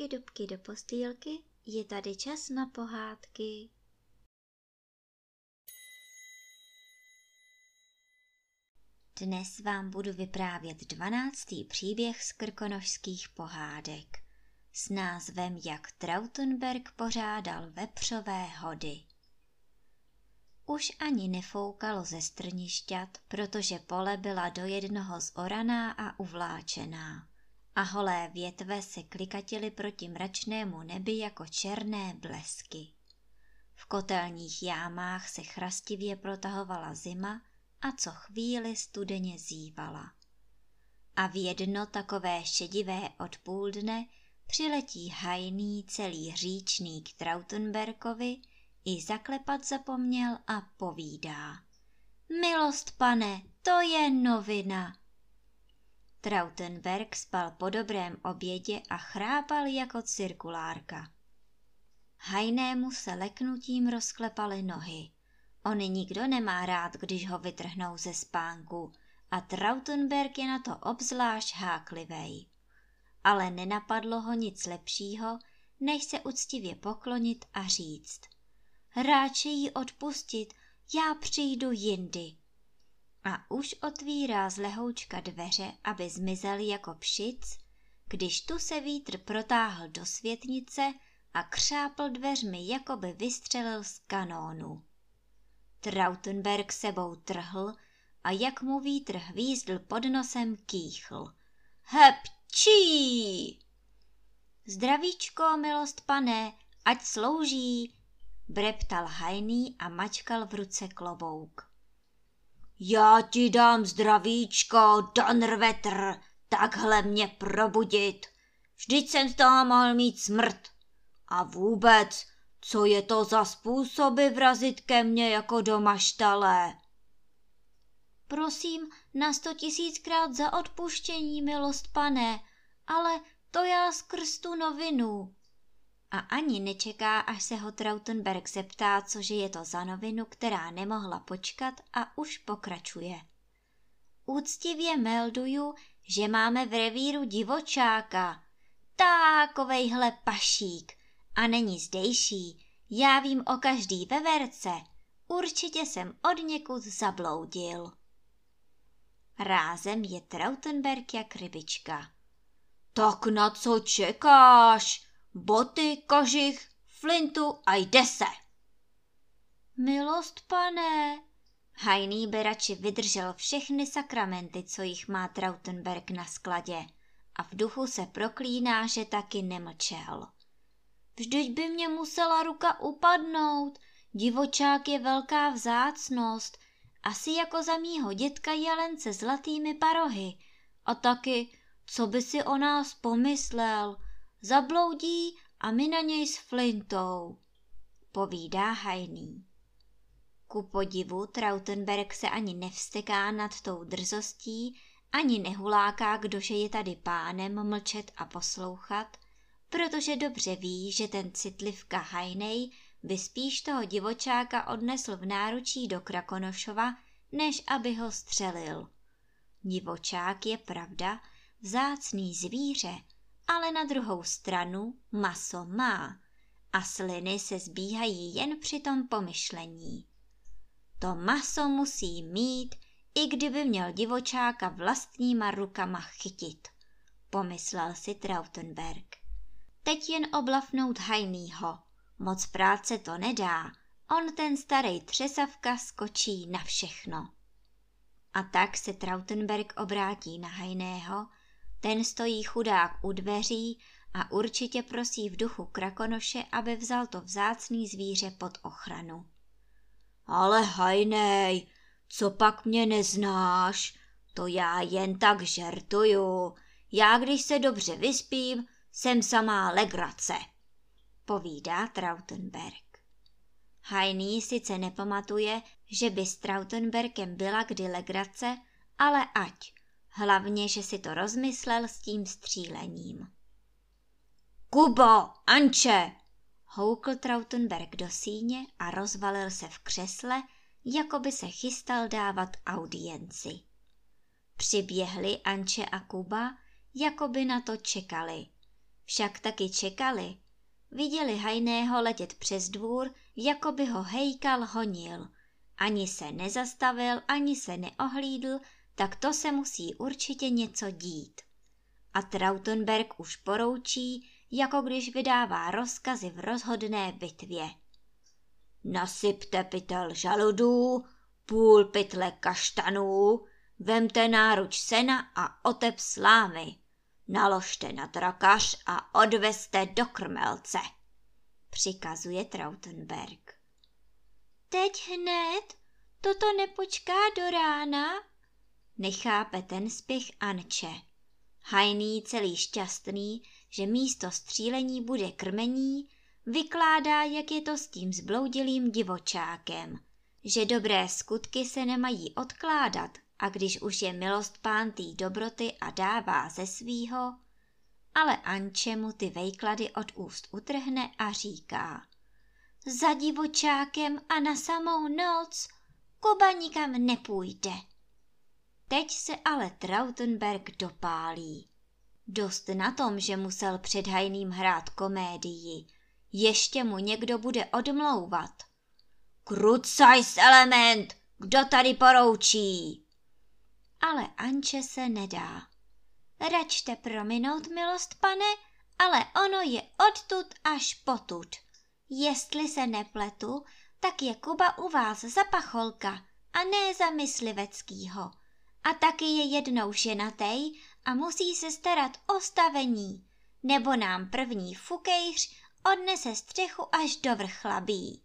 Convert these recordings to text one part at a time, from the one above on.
dubky, dubky do postýlky, je tady čas na pohádky. Dnes vám budu vyprávět dvanáctý příběh z krkonožských pohádek s názvem Jak Trautenberg pořádal vepřové hody. Už ani nefoukalo ze strnišťat, protože pole byla do jednoho zoraná a uvláčená a holé větve se klikatily proti mračnému nebi jako černé blesky. V kotelních jámách se chrastivě protahovala zima a co chvíli studeně zývala. A v jedno takové šedivé odpoledne přiletí hajný celý říčný k Trautenberkovi, i zaklepat zapomněl a povídá. Milost pane, to je novina. Trautenberg spal po dobrém obědě a chrápal jako cirkulárka. Hajnému se leknutím rozklepaly nohy. On nikdo nemá rád, když ho vytrhnou ze spánku a Trautenberg je na to obzvlášť háklivej. Ale nenapadlo ho nic lepšího, než se uctivě poklonit a říct. Ráče jí odpustit, já přijdu jindy a už otvírá z lehoučka dveře, aby zmizel jako pšic, když tu se vítr protáhl do světnice a křápl dveřmi, jako by vystřelil z kanónu. Trautenberg sebou trhl a jak mu vítr hvízdl pod nosem kýchl. Hepčí! Zdravíčko, milost pane, ať slouží, breptal hajný a mačkal v ruce klobouk. Já ti dám zdravíčko, Donnerwetter, takhle mě probudit. Vždyť jsem z toho mohl mít smrt. A vůbec, co je to za způsoby vrazit ke mně jako do maštale? Prosím na sto tisíckrát za odpuštění, milost pane, ale to já skrz tu novinu a ani nečeká, až se ho Trautenberg zeptá, cože je to za novinu, která nemohla počkat a už pokračuje. Úctivě melduju, že máme v revíru divočáka. Takovejhle pašík. A není zdejší. Já vím o každý veverce. Určitě jsem od někud zabloudil. Rázem je Trautenberg jak rybička. Tak na co čekáš? Boty, kožich, flintu a jde se. Milost pane, hajný berači vydržel všechny sakramenty, co jich má Trautenberg na skladě a v duchu se proklíná, že taky nemlčel. Vždyť by mě musela ruka upadnout, divočák je velká vzácnost, asi jako za mýho dětka jelence zlatými parohy. A taky, co by si o nás pomyslel – zabloudí a my na něj s flintou, povídá hajný. Ku podivu Trautenberg se ani nevsteká nad tou drzostí, ani nehuláká, kdože je tady pánem mlčet a poslouchat, protože dobře ví, že ten citlivka hajnej by spíš toho divočáka odnesl v náručí do Krakonošova, než aby ho střelil. Divočák je pravda, vzácný zvíře, ale na druhou stranu maso má a sliny se zbíhají jen při tom pomyšlení. To maso musí mít, i kdyby měl divočáka vlastníma rukama chytit, pomyslel si Trautenberg. Teď jen oblafnout hajnýho, moc práce to nedá, on ten starý třesavka skočí na všechno. A tak se Trautenberg obrátí na hajného ten stojí chudák u dveří a určitě prosí v duchu Krakonoše, aby vzal to vzácný zvíře pod ochranu. Ale hajnej, co pak mě neznáš? To já jen tak žertuju. Já, když se dobře vyspím, jsem samá legrace, povídá Trautenberg. Hajný sice nepamatuje, že by s Trautenbergem byla kdy legrace, ale ať, Hlavně, že si to rozmyslel s tím střílením. Kubo, Anče! Houkl Trautenberg do síně a rozvalil se v křesle, jako by se chystal dávat audienci. Přiběhli Anče a Kuba, jako by na to čekali. však taky čekali. Viděli hajného letět přes dvůr, jako by ho hejkal honil. Ani se nezastavil, ani se neohlídl, tak to se musí určitě něco dít. A Trautenberg už poroučí, jako když vydává rozkazy v rozhodné bitvě. Nasypte pytel žaludů, půl pytle kaštanů, vemte náruč sena a otep slámy, naložte na trakař a odveste do krmelce, přikazuje Trautenberg. Teď hned? Toto nepočká do rána? Nechápe ten spěch Anče. Hajný celý šťastný, že místo střílení bude krmení, vykládá, jak je to s tím zbloudilým divočákem, že dobré skutky se nemají odkládat a když už je milost pán tý dobroty a dává ze svýho, ale Anče mu ty vejklady od úst utrhne a říká za divočákem a na samou noc Kuba nikam nepůjde. Teď se ale Trautenberg dopálí. Dost na tom, že musel před hajným hrát komédii. Ještě mu někdo bude odmlouvat. Krucajs element, kdo tady poroučí? Ale Anče se nedá. Račte prominout, milost pane, ale ono je odtud až potud. Jestli se nepletu, tak je Kuba u vás za pacholka a ne za mysliveckýho. A taky je jednou ženatej a musí se starat o stavení, nebo nám první fukejř odnese střechu až do vrchlabí.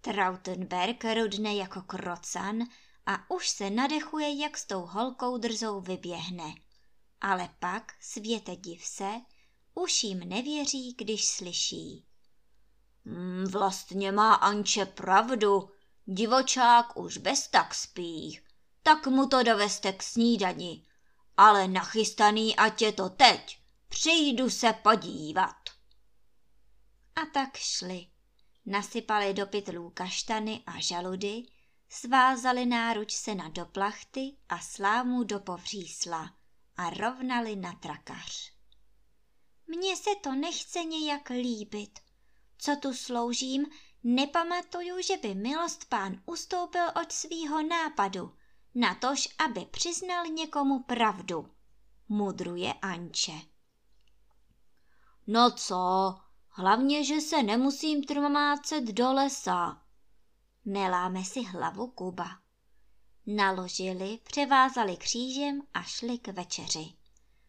Trautenberg rudne jako krocan a už se nadechuje, jak s tou holkou drzou vyběhne. Ale pak, světe div se, už jim nevěří, když slyší. Hmm, vlastně má Anče pravdu, divočák už bez tak spí, tak mu to doveste k snídani, ale nachystaný ať je to teď, přijdu se podívat. A tak šli. Nasypali do pytlů kaštany a žaludy, svázali náruč sena do plachty a slámu do povřísla a rovnali na trakař. Mně se to nechce nějak líbit. Co tu sloužím, nepamatuju, že by milost pán ustoupil od svýho nápadu, natož aby přiznal někomu pravdu, mudruje Anče. No co, hlavně, že se nemusím trmácet do lesa. Neláme si hlavu Kuba. Naložili, převázali křížem a šli k večeři.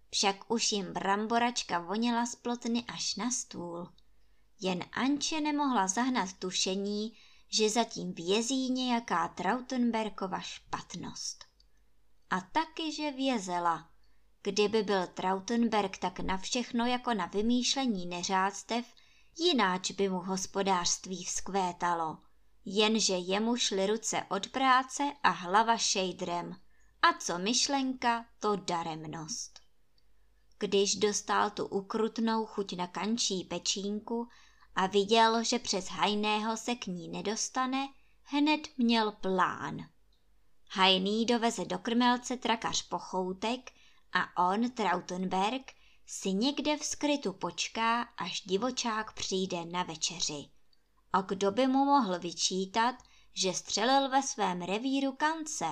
Však už jim bramboračka voněla z plotny až na stůl. Jen Anče nemohla zahnat tušení, že zatím vězí nějaká Trautenbergova špatnost. A taky, že vězela. Kdyby byl Trautenberg tak na všechno jako na vymýšlení neřádstev, jináč by mu hospodářství vzkvétalo. Jenže jemu šly ruce od práce a hlava šejdrem. A co myšlenka, to daremnost. Když dostal tu ukrutnou chuť na kančí pečínku, a viděl, že přes hajného se k ní nedostane, hned měl plán. Hajný doveze do krmelce trakař pochoutek a on, Trautenberg, si někde v skrytu počká, až divočák přijde na večeři. A kdo by mu mohl vyčítat, že střelil ve svém revíru kance?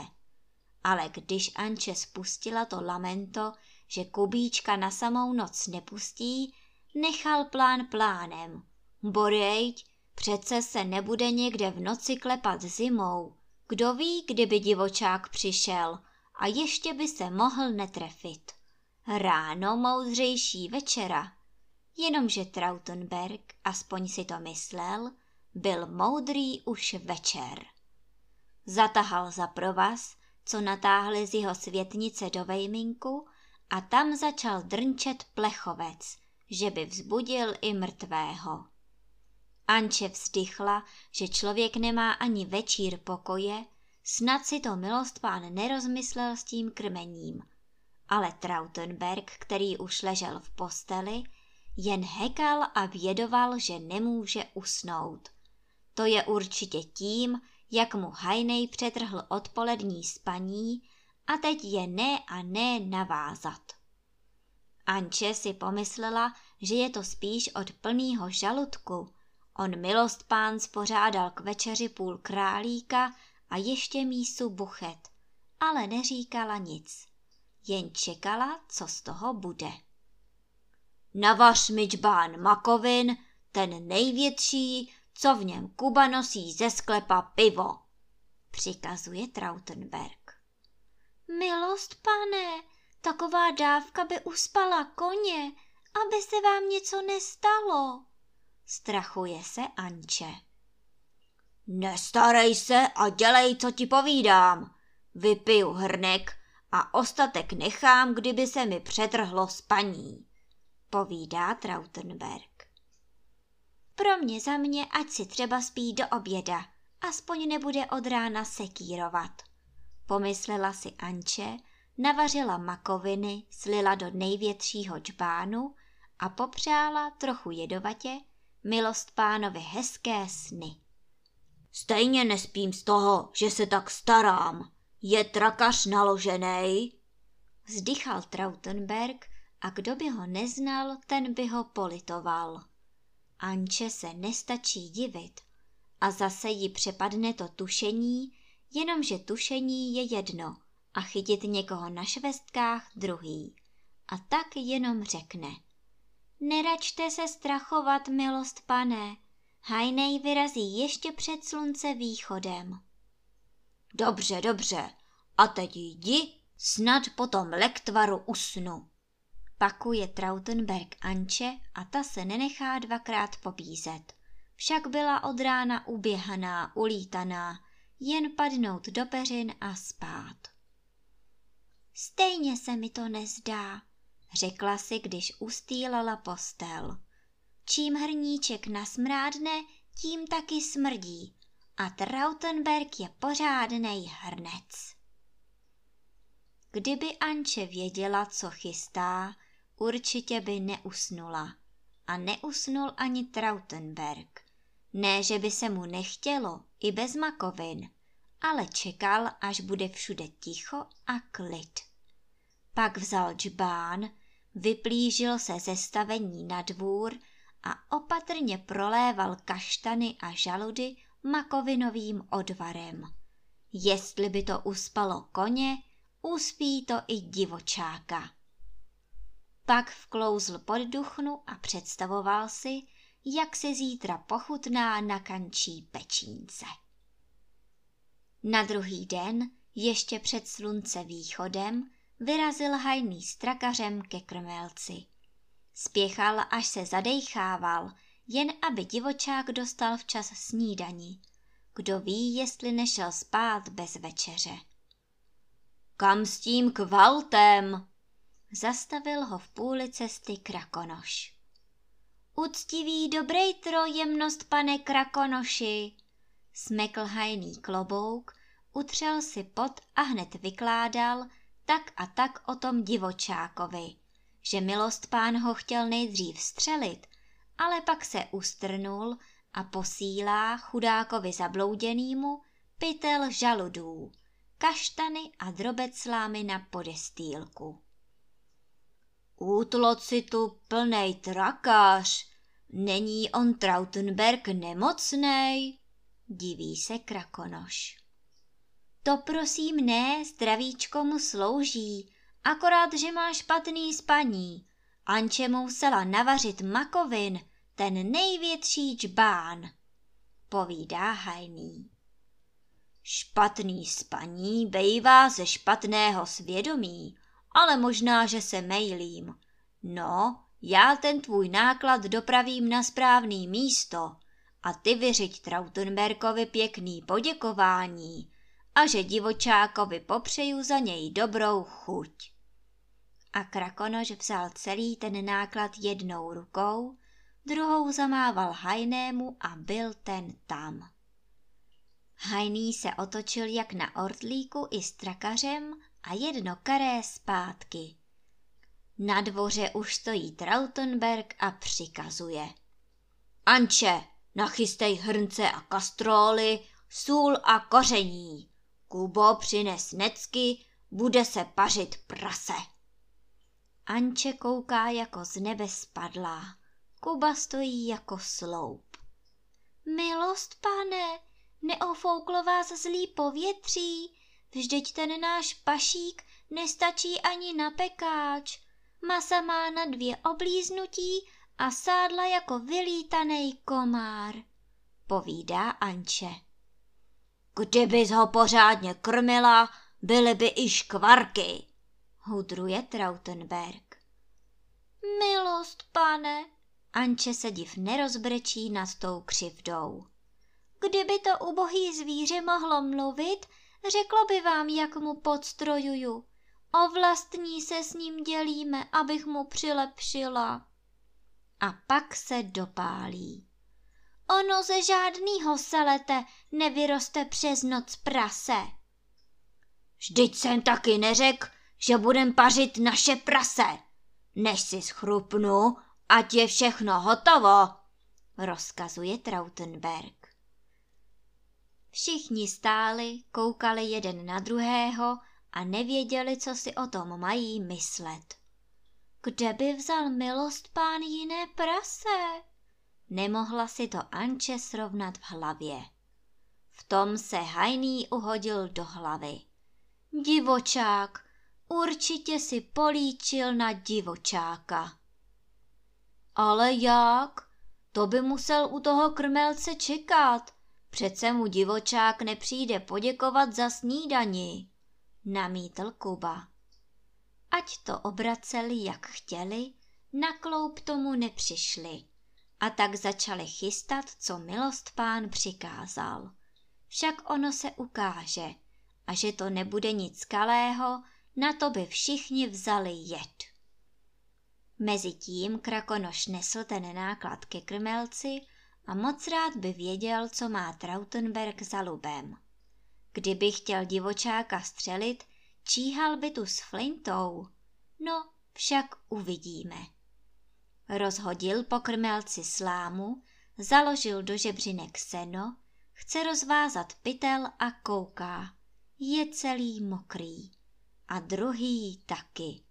Ale když Anče spustila to lamento, že Kubíčka na samou noc nepustí, nechal plán plánem Borejď, přece se nebude někde v noci klepat zimou. Kdo ví, kdyby divočák přišel a ještě by se mohl netrefit. Ráno moudřejší večera. Jenomže Trautenberg, aspoň si to myslel, byl moudrý už večer. Zatahal za provaz, co natáhli z jeho světnice do vejminku a tam začal drnčet plechovec, že by vzbudil i mrtvého. Anče vzdychla, že člověk nemá ani večír pokoje, snad si to milost pán nerozmyslel s tím krmením. Ale Trautenberg, který už ležel v posteli, jen hekal a vědoval, že nemůže usnout. To je určitě tím, jak mu Hajnej přetrhl odpolední spaní a teď je ne a ne navázat. Anče si pomyslela, že je to spíš od plného žaludku. On milost pán spořádal k večeři půl králíka a ještě mísu buchet, ale neříkala nic. Jen čekala, co z toho bude. Navař mi makovin, ten největší, co v něm Kuba nosí ze sklepa pivo, přikazuje Trautenberg. Milost, pane, taková dávka by uspala koně, aby se vám něco nestalo. Strachuje se Anče. Nestarej se a dělej, co ti povídám. Vypiju hrnek a ostatek nechám, kdyby se mi přetrhlo spaní, povídá Trautenberg. Pro mě za mě, ať si třeba spí do oběda, aspoň nebude od rána sekírovat. Pomyslela si Anče, navařila makoviny, slila do největšího džbánu a popřála trochu jedovatě milost pánovi hezké sny. Stejně nespím z toho, že se tak starám. Je trakař naložený? Vzdychal Trautenberg a kdo by ho neznal, ten by ho politoval. Anče se nestačí divit a zase jí přepadne to tušení, jenomže tušení je jedno a chytit někoho na švestkách druhý. A tak jenom řekne. Neračte se strachovat, milost pane, Hajnej vyrazí ještě před slunce východem. Dobře, dobře, a teď jdi, snad potom lektvaru usnu. Pakuje Trautenberg Anče a ta se nenechá dvakrát pobízet. Však byla od rána uběhaná, ulítaná, jen padnout do peřin a spát. Stejně se mi to nezdá, řekla si, když ustýlala postel. Čím hrníček nasmrádne, tím taky smrdí. A Trautenberg je pořádnej hrnec. Kdyby Anče věděla, co chystá, určitě by neusnula. A neusnul ani Trautenberg. Ne, že by se mu nechtělo, i bez makovin, ale čekal, až bude všude ticho a klid. Pak vzal džbán, vyplížil se ze stavení na dvůr a opatrně proléval kaštany a žaludy makovinovým odvarem. Jestli by to uspalo koně, uspí to i divočáka. Pak vklouzl pod duchnu a představoval si, jak se zítra pochutná na kančí pečínce. Na druhý den, ještě před slunce východem, vyrazil hajný strakařem ke krmelci. Spěchal, až se zadejchával, jen aby divočák dostal včas snídani. Kdo ví, jestli nešel spát bez večeře. Kam s tím kvaltem? Zastavil ho v půli cesty krakonoš. Uctivý dobrejtro jemnost, pane krakonoši, smekl hajný klobouk, utřel si pot a hned vykládal tak a tak o tom divočákovi že milost pán ho chtěl nejdřív střelit, ale pak se ustrnul a posílá chudákovi zablouděnýmu pytel žaludů, kaštany a drobec slámy na podestýlku. Útloci tu plnej trakař, není on Trautenberg nemocnej? Diví se krakonoš. To prosím ne, zdravíčko mu slouží, akorát, že má špatný spaní. Anče musela navařit makovin, ten největší džbán, povídá hajný. Špatný spaní bejvá ze špatného svědomí, ale možná, že se mejlím. No, já ten tvůj náklad dopravím na správný místo a ty vyřiď Trautenberkovi pěkný poděkování a že divočákovi popřeju za něj dobrou chuť a krakonoš vzal celý ten náklad jednou rukou, druhou zamával hajnému a byl ten tam. Hajný se otočil jak na ortlíku i s trakařem a jedno karé zpátky. Na dvoře už stojí Trautenberg a přikazuje. Anče, nachystej hrnce a kastróly, sůl a koření. Kubo přines necky, bude se pařit prase. Anče kouká jako z nebe spadlá. Kuba stojí jako sloup. Milost, pane, neofouklo vás zlý povětří, vždyť ten náš pašík nestačí ani na pekáč. Masa má na dvě oblíznutí a sádla jako vylítaný komár, povídá Anče. Kdybys ho pořádně krmila, byly by i škvarky, hudruje Trautenberg. Milost, pane, Anče se div nerozbrečí nad tou křivdou. Kdyby to ubohý zvíře mohlo mluvit, řeklo by vám, jak mu podstrojuju. O vlastní se s ním dělíme, abych mu přilepšila. A pak se dopálí. Ono ze žádnýho selete nevyroste přes noc prase. Vždyť jsem taky neřekl, že budem pařit naše prase. Než si schrupnu, ať je všechno hotovo, rozkazuje Trautenberg. Všichni stáli, koukali jeden na druhého a nevěděli, co si o tom mají myslet. Kde by vzal milost pán jiné prase? Nemohla si to Anče srovnat v hlavě. V tom se hajný uhodil do hlavy. Divočák, určitě si políčil na divočáka. Ale jak? To by musel u toho krmelce čekat. Přece mu divočák nepřijde poděkovat za snídani, namítl Kuba. Ať to obraceli jak chtěli, na kloup tomu nepřišli a tak začali chystat, co milost pán přikázal. Však ono se ukáže, a že to nebude nic kalého, na to by všichni vzali jed. Mezitím krakonoš nesl ten náklad ke krmelci a moc rád by věděl, co má Trautenberg za lubem. Kdyby chtěl divočáka střelit, číhal by tu s flintou. No, však uvidíme. Rozhodil po krmelci slámu, založil do žebřinek seno, chce rozvázat pytel a kouká. Je celý mokrý. A druhý taky.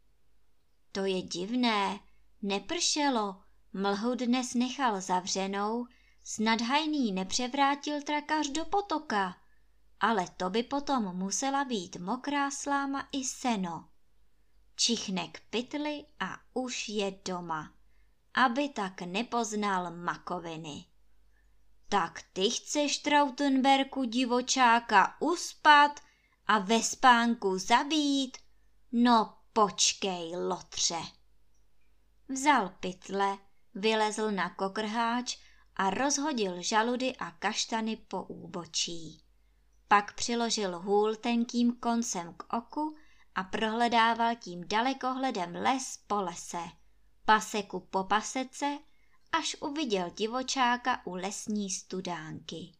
To je divné, nepršelo, mlhu dnes nechal zavřenou, snad hajný nepřevrátil trakař do potoka, ale to by potom musela být mokrá sláma i seno. Čichne k pytli a už je doma, aby tak nepoznal makoviny. Tak ty chceš, Trautenberku, divočáka, uspat a ve spánku zabít? No Počkej, lotře. Vzal pytle, vylezl na kokrháč a rozhodil žaludy a kaštany po úbočí. Pak přiložil hůl tenkým koncem k oku a prohledával tím dalekohledem les po lese, paseku po pasece, až uviděl divočáka u lesní studánky.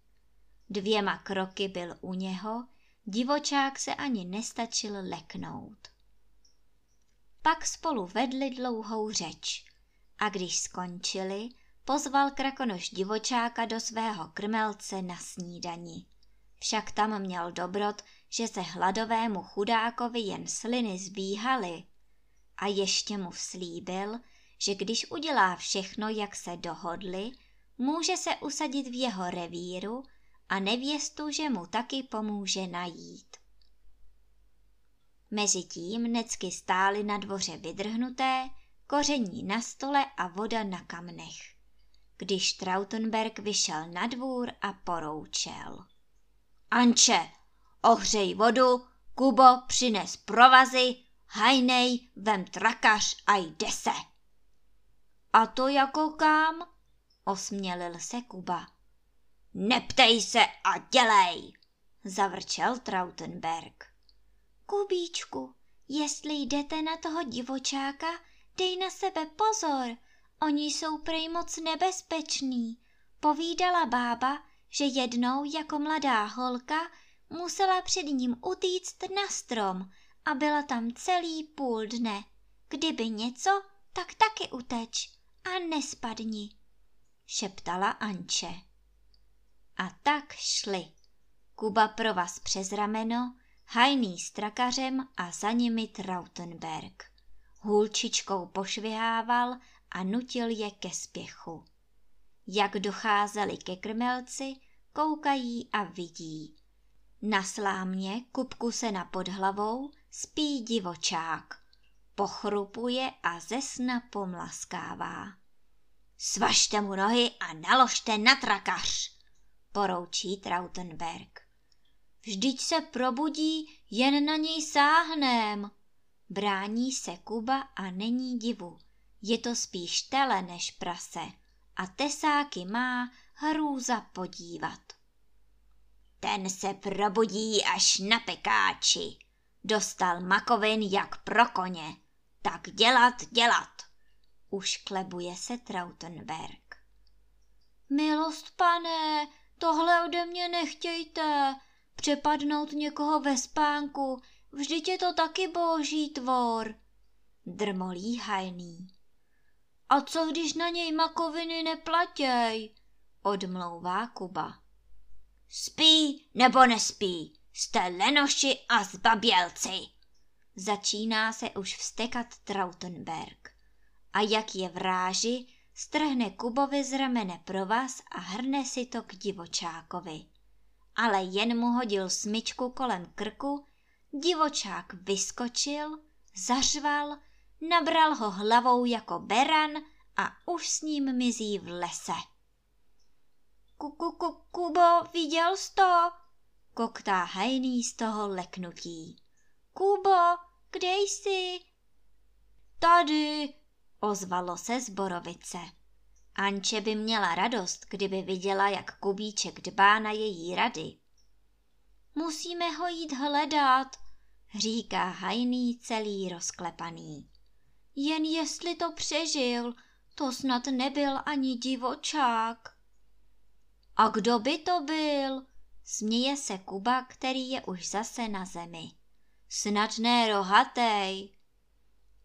Dvěma kroky byl u něho, divočák se ani nestačil leknout. Pak spolu vedli dlouhou řeč. A když skončili, pozval krakonoš divočáka do svého krmelce na snídani. Však tam měl dobrot, že se hladovému chudákovi jen sliny zbíhaly. A ještě mu slíbil, že když udělá všechno, jak se dohodli, může se usadit v jeho revíru a nevěstu, že mu taky pomůže najít. Mezitím necky stály na dvoře vydrhnuté, koření na stole a voda na kamnech. Když Trautenberg vyšel na dvůr a poroučel. Anče, ohřej vodu, Kubo, přines provazy, hajnej, vem trakař a jde se. A to jako kam? Osmělil se Kuba. Neptej se a dělej, zavrčel Trautenberg. Kubíčku, jestli jdete na toho divočáka, dej na sebe pozor, oni jsou prej moc nebezpeční. Povídala bába, že jednou jako mladá holka musela před ním utíct na strom a byla tam celý půl dne. Kdyby něco, tak taky uteč a nespadni, šeptala Anče. A tak šli. Kuba pro vás přes rameno, hajný s trakařem a za nimi Trautenberg. hůlčičkou pošvihával a nutil je ke spěchu. Jak docházeli ke krmelci, koukají a vidí. Na slámě kupku se na pod hlavou spí divočák. Pochrupuje a ze sna pomlaskává. Svažte mu nohy a naložte na trakař, poroučí Trautenberg. Vždyť se probudí, jen na něj sáhnem. Brání se Kuba a není divu. Je to spíš tele než prase a tesáky má hrůza podívat. Ten se probudí až na pekáči. Dostal makovin jak pro koně. Tak dělat, dělat. Už klebuje se Trautenberg. Milost pane, tohle ode mě nechtějte. Přepadnout někoho ve spánku, vždyť je to taky boží tvor. Drmolí hajný. A co když na něj makoviny neplatěj? Odmlouvá Kuba. Spí nebo nespí, jste lenoši a zbabělci. Začíná se už vstekat Trautenberg. A jak je v ráži, strhne Kubovi z ramene vás a hrne si to k divočákovi. Ale jen mu hodil smyčku kolem krku, divočák vyskočil, zařval, nabral ho hlavou jako beran a už s ním mizí v lese. Kuku, Kubo, viděl jsi to? Koktá hajný z toho leknutí. Kubo, kde jsi? Tady, ozvalo se z borovice. Anče by měla radost, kdyby viděla, jak Kubíček dbá na její rady. Musíme ho jít hledat, říká hajný celý rozklepaný. Jen jestli to přežil, to snad nebyl ani divočák. A kdo by to byl? Směje se Kuba, který je už zase na zemi. Snad ne rohatej.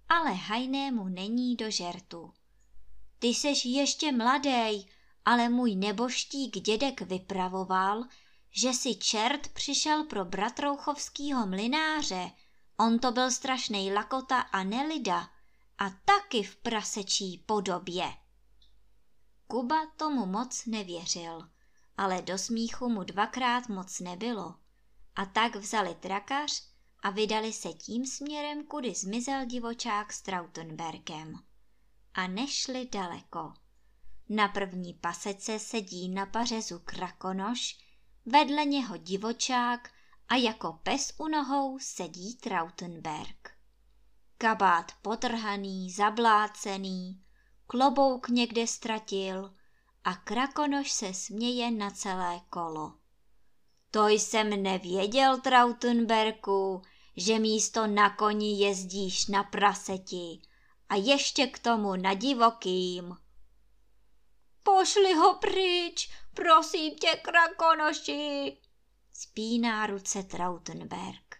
Ale hajnému není do žertu. Ty seš ještě mladej, ale můj neboštík dědek vypravoval, že si čert přišel pro bratrouchovskýho mlináře. On to byl strašnej lakota a nelida a taky v prasečí podobě. Kuba tomu moc nevěřil ale do smíchu mu dvakrát moc nebylo. A tak vzali trakař a vydali se tím směrem, kudy zmizel divočák s Trautenberkem. A nešli daleko. Na první pasece sedí na pařezu krakonoš, vedle něho divočák a jako pes u nohou sedí Trautenberg. Kabát potrhaný, zablácený, klobouk někde ztratil, a krakonoš se směje na celé kolo. To jsem nevěděl, Trautenberku, že místo na koni jezdíš na praseti a ještě k tomu na divokým. Pošli ho pryč, prosím tě, krakonoši, spíná ruce Trautenberg.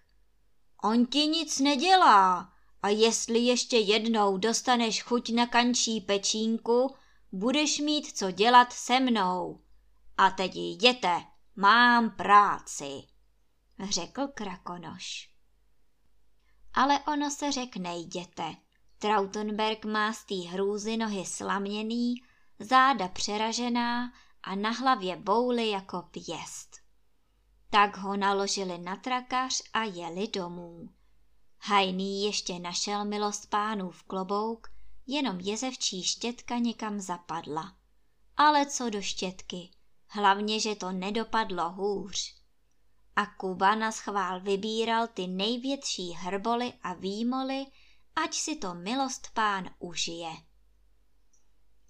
On ti nic nedělá a jestli ještě jednou dostaneš chuť na kančí pečínku, budeš mít co dělat se mnou. A teď jděte, mám práci, řekl Krakonoš. Ale ono se řekne jděte. Trautenberg má z té hrůzy nohy slaměný, záda přeražená a na hlavě bouly jako pěst. Tak ho naložili na trakař a jeli domů. Hajný ještě našel milost pánů v klobouk jenom jezevčí štětka někam zapadla. Ale co do štětky, hlavně, že to nedopadlo hůř. A Kuba na schvál vybíral ty největší hrboly a výmoly, ať si to milost pán užije.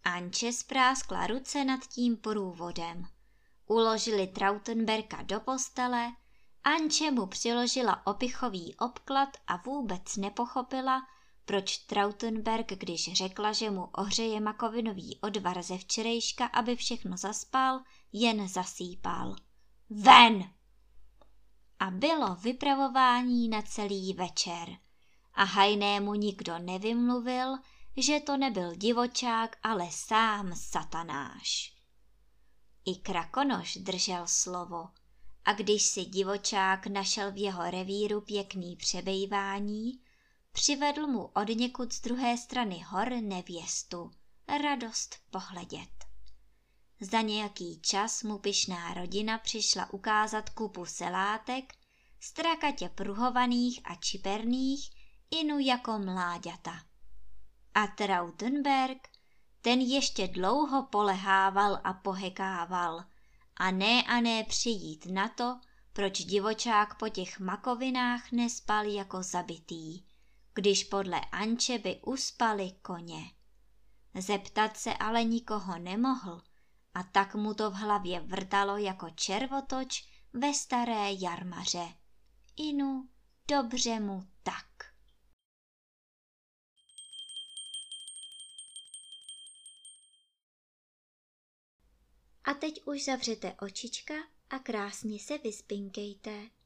Anče spráskla ruce nad tím průvodem. Uložili Trautenberka do postele, Anče mu přiložila opichový obklad a vůbec nepochopila, proč Trautenberg, když řekla, že mu ohřeje makovinový odvar ze včerejška, aby všechno zaspal, jen zasýpal. Ven! A bylo vypravování na celý večer. A hajnému nikdo nevymluvil, že to nebyl divočák, ale sám satanáš. I krakonoš držel slovo. A když si divočák našel v jeho revíru pěkný přebejvání, přivedl mu od někud z druhé strany hor nevěstu. Radost pohledět. Za nějaký čas mu pyšná rodina přišla ukázat kupu selátek, strakatě pruhovaných a čiperných, inu jako mláďata. A Trautenberg, ten ještě dlouho polehával a pohekával a ne a ne přijít na to, proč divočák po těch makovinách nespal jako zabitý, když podle Anče by uspali koně. Zeptat se ale nikoho nemohl a tak mu to v hlavě vrtalo jako červotoč ve staré jarmaře. Inu, dobře mu tak. A teď už zavřete očička a krásně se vyspinkejte.